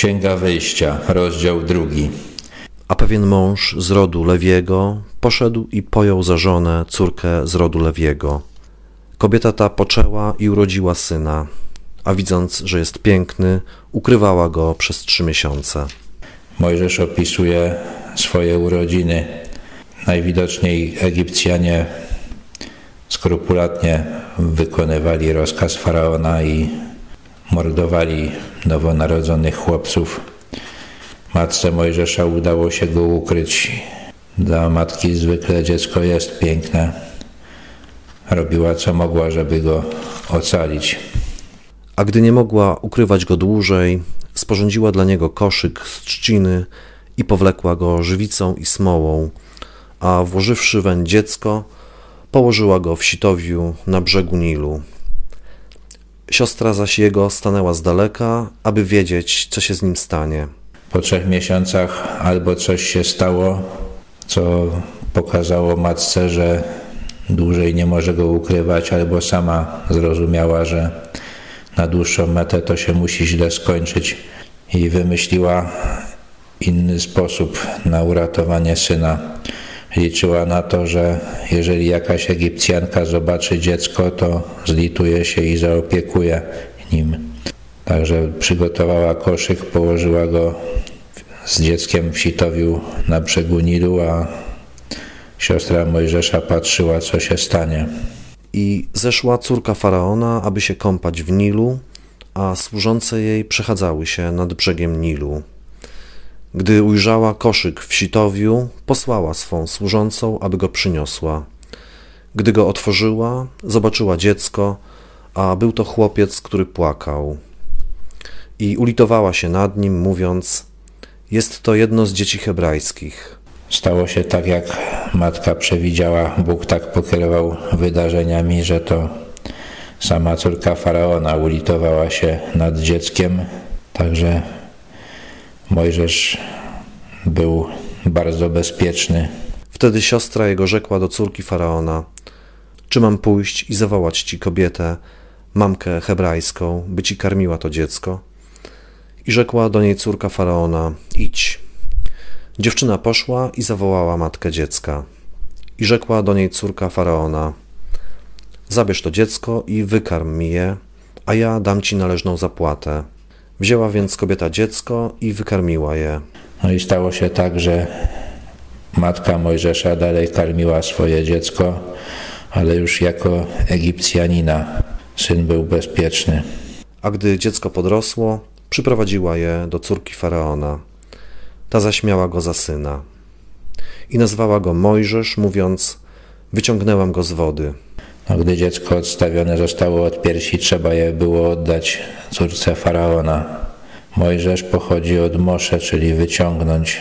Księga Wyjścia, rozdział drugi. A pewien mąż z rodu Lewiego poszedł i pojął za żonę córkę z rodu Lewiego. Kobieta ta poczęła i urodziła syna, a widząc, że jest piękny, ukrywała go przez trzy miesiące. Mojżesz opisuje swoje urodziny. Najwidoczniej Egipcjanie skrupulatnie wykonywali rozkaz faraona i mordowali nowonarodzonych chłopców. Matce Mojżesza udało się go ukryć. Dla matki zwykle dziecko jest piękne. Robiła co mogła, żeby go ocalić. A gdy nie mogła ukrywać go dłużej, sporządziła dla niego koszyk z trzciny i powlekła go żywicą i smołą, a włożywszy weń dziecko, położyła go w sitowiu na brzegu Nilu. Siostra zaś jego stanęła z daleka, aby wiedzieć, co się z nim stanie. Po trzech miesiącach albo coś się stało, co pokazało matce, że dłużej nie może go ukrywać, albo sama zrozumiała, że na dłuższą metę to się musi źle skończyć i wymyśliła inny sposób na uratowanie syna. Liczyła na to, że jeżeli jakaś Egipcjanka zobaczy dziecko, to zlituje się i zaopiekuje nim. Także przygotowała koszyk, położyła go z dzieckiem w sitowiu na brzegu Nilu, a siostra Mojżesza patrzyła, co się stanie. I zeszła córka faraona, aby się kąpać w Nilu, a służące jej przechadzały się nad brzegiem Nilu. Gdy ujrzała koszyk w sitowiu, posłała swą służącą, aby go przyniosła. Gdy go otworzyła, zobaczyła dziecko, a był to chłopiec, który płakał. I ulitowała się nad nim, mówiąc: Jest to jedno z dzieci hebrajskich. Stało się tak, jak matka przewidziała. Bóg tak pokierował wydarzeniami, że to sama córka faraona ulitowała się nad dzieckiem. Także Mojżesz był bardzo bezpieczny. Wtedy siostra jego rzekła do córki faraona: Czy mam pójść i zawołać ci kobietę, mamkę hebrajską, by ci karmiła to dziecko? I rzekła do niej córka faraona: Idź. Dziewczyna poszła i zawołała matkę dziecka. I rzekła do niej córka faraona: Zabierz to dziecko i wykarm mi je, a ja dam ci należną zapłatę. Wzięła więc kobieta dziecko i wykarmiła je. No i stało się tak, że matka Mojżesza dalej karmiła swoje dziecko, ale już jako Egipcjanina. Syn był bezpieczny. A gdy dziecko podrosło, przyprowadziła je do córki faraona. Ta zaśmiała go za syna. I nazwała go Mojżesz, mówiąc: Wyciągnęłam go z wody. Gdy dziecko odstawione zostało od piersi, trzeba je było oddać córce faraona. Mojżesz pochodzi od Mosze, czyli wyciągnąć.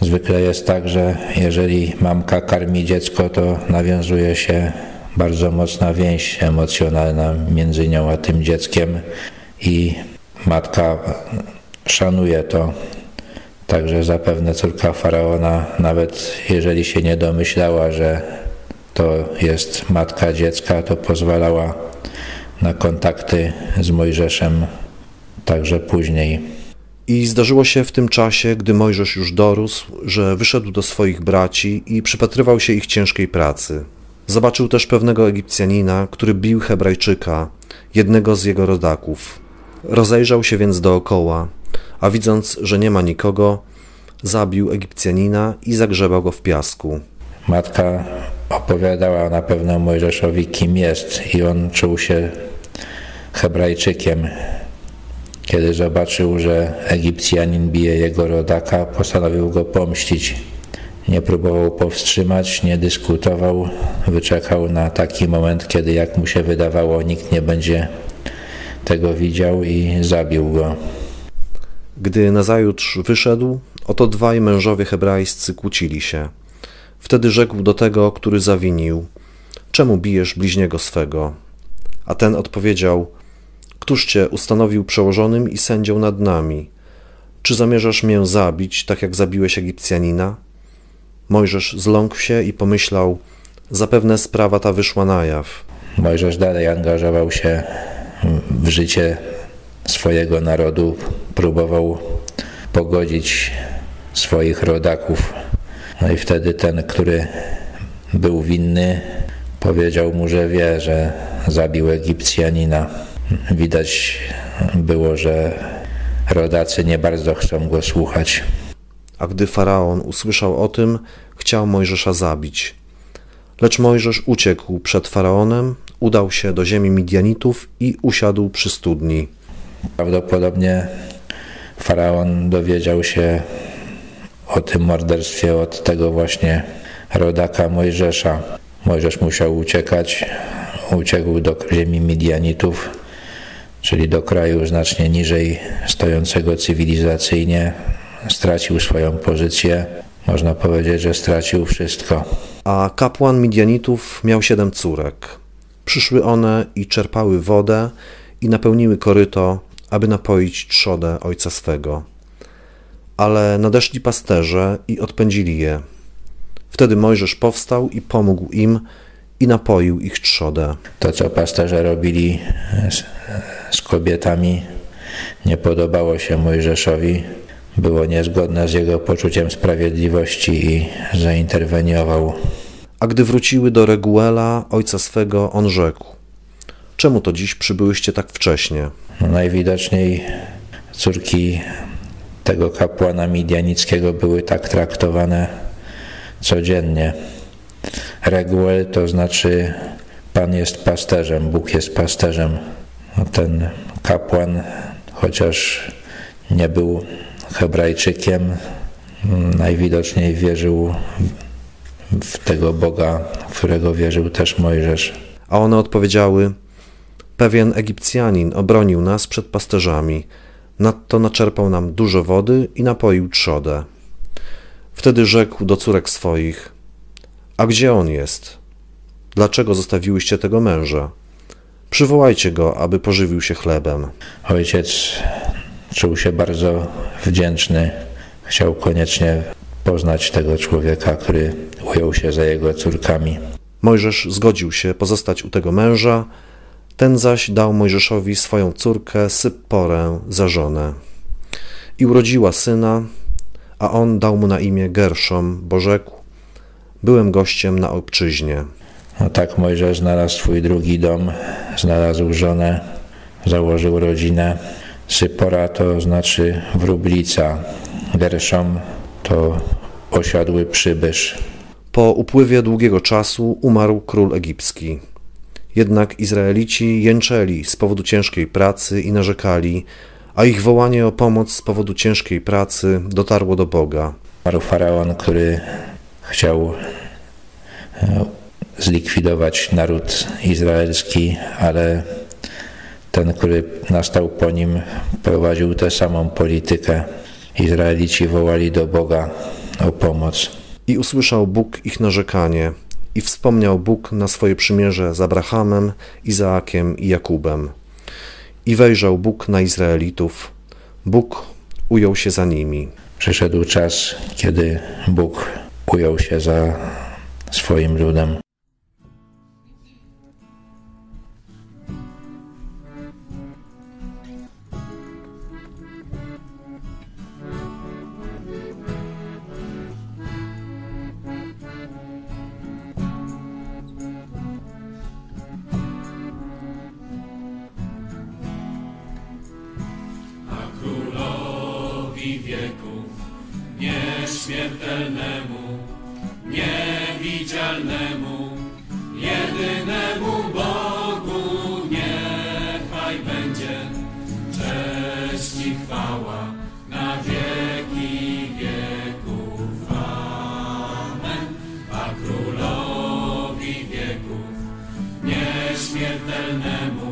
Zwykle jest tak, że jeżeli mamka karmi dziecko, to nawiązuje się bardzo mocna więź emocjonalna między nią a tym dzieckiem i matka szanuje to. Także zapewne córka faraona, nawet jeżeli się nie domyślała, że to jest matka dziecka, to pozwalała na kontakty z Mojżeszem także później. I zdarzyło się w tym czasie, gdy Mojżesz już dorósł, że wyszedł do swoich braci i przypatrywał się ich ciężkiej pracy. Zobaczył też pewnego Egipcjanina, który bił Hebrajczyka, jednego z jego rodaków. Rozejrzał się więc dookoła, a widząc, że nie ma nikogo, zabił Egipcjanina i zagrzebał go w piasku. Matka opowiadała na pewno Mojżeszowi, kim jest, i on czuł się Hebrajczykiem. Kiedy zobaczył, że Egipcjanin bije jego rodaka, postanowił go pomścić. Nie próbował powstrzymać, nie dyskutował, wyczekał na taki moment, kiedy, jak mu się wydawało, nikt nie będzie tego widział i zabił go. Gdy nazajutrz wyszedł, oto dwaj mężowie hebrajscy kłócili się. Wtedy rzekł do tego, który zawinił: Czemu bijesz bliźniego swego? A ten odpowiedział: Któż cię ustanowił przełożonym i sędzią nad nami? Czy zamierzasz mię zabić, tak jak zabiłeś Egipcjanina? Mojżesz zląkł się i pomyślał: Zapewne sprawa ta wyszła na jaw. Mojżesz dalej angażował się w życie swojego narodu, próbował pogodzić swoich rodaków. No i wtedy ten, który był winny, powiedział mu, że wie, że zabił Egipcjanina. Widać było, że rodacy nie bardzo chcą go słuchać. A gdy faraon usłyszał o tym, chciał Mojżesza zabić. Lecz Mojżesz uciekł przed faraonem, udał się do ziemi Midianitów i usiadł przy studni. Prawdopodobnie faraon dowiedział się o tym morderstwie od tego właśnie rodaka Mojżesza. Mojżesz musiał uciekać, uciekł do ziemi Midianitów, czyli do kraju znacznie niżej stojącego cywilizacyjnie. Stracił swoją pozycję, można powiedzieć, że stracił wszystko. A kapłan Midianitów miał siedem córek. Przyszły one i czerpały wodę i napełniły koryto, aby napoić trzodę ojca swego. Ale nadeszli pasterze i odpędzili je. Wtedy Mojżesz powstał i pomógł im i napoił ich trzodę. To, co pasterze robili z, z kobietami, nie podobało się Mojżeszowi, było niezgodne z jego poczuciem sprawiedliwości i zainterweniował. A gdy wróciły do Reguela, ojca swego, on rzekł: Czemu to dziś przybyłyście tak wcześnie? No, najwidoczniej córki tego kapłana midianickiego były tak traktowane codziennie. Reguel to znaczy Pan jest pasterzem, Bóg jest pasterzem. No, ten kapłan, chociaż nie był Hebrajczykiem, najwidoczniej wierzył w tego Boga, w którego wierzył też Mojżesz. A one odpowiedziały: Pewien Egipcjanin obronił nas przed pasterzami, nadto naczerpał nam dużo wody i napoił trzodę. Wtedy rzekł do córek swoich: A gdzie on jest? Dlaczego zostawiłyście tego męża? Przywołajcie go, aby pożywił się chlebem. Ojciec czuł się bardzo wdzięczny. Chciał koniecznie poznać tego człowieka, który ujął się za jego córkami. Mojżesz zgodził się pozostać u tego męża, ten zaś dał Mojżeszowi swoją córkę Sypporę za żonę. I urodziła syna, a on dał mu na imię Gerszom, bo rzekł, byłem gościem na obczyźnie. No tak Mojżesz znalazł swój drugi dom, znalazł żonę, założył rodzinę. Sypora to znaczy wróblica, Gerszom to osiadły przybysz. Po upływie długiego czasu umarł król egipski. Jednak Izraelici jęczeli z powodu ciężkiej pracy i narzekali, a ich wołanie o pomoc z powodu ciężkiej pracy dotarło do Boga. Umarł faraon, który chciał e, zlikwidować naród izraelski, ale ten, który nastał po nim, prowadził tę samą politykę. Izraelici wołali do Boga o pomoc. I usłyszał Bóg ich narzekanie, i wspomniał Bóg na swoje przymierze z Abrahamem, Izaakiem i Jakubem. I wejrzał Bóg na Izraelitów. Bóg ujął się za nimi. Przyszedł czas, kiedy Bóg ujął się za swoim ludem. Wieków, nieśmiertelnemu, niewidzialnemu, jedynemu Bogu niechaj będzie cześć i chwała na wieki wieków. Amen. A królowi wieków, nieśmiertelnemu,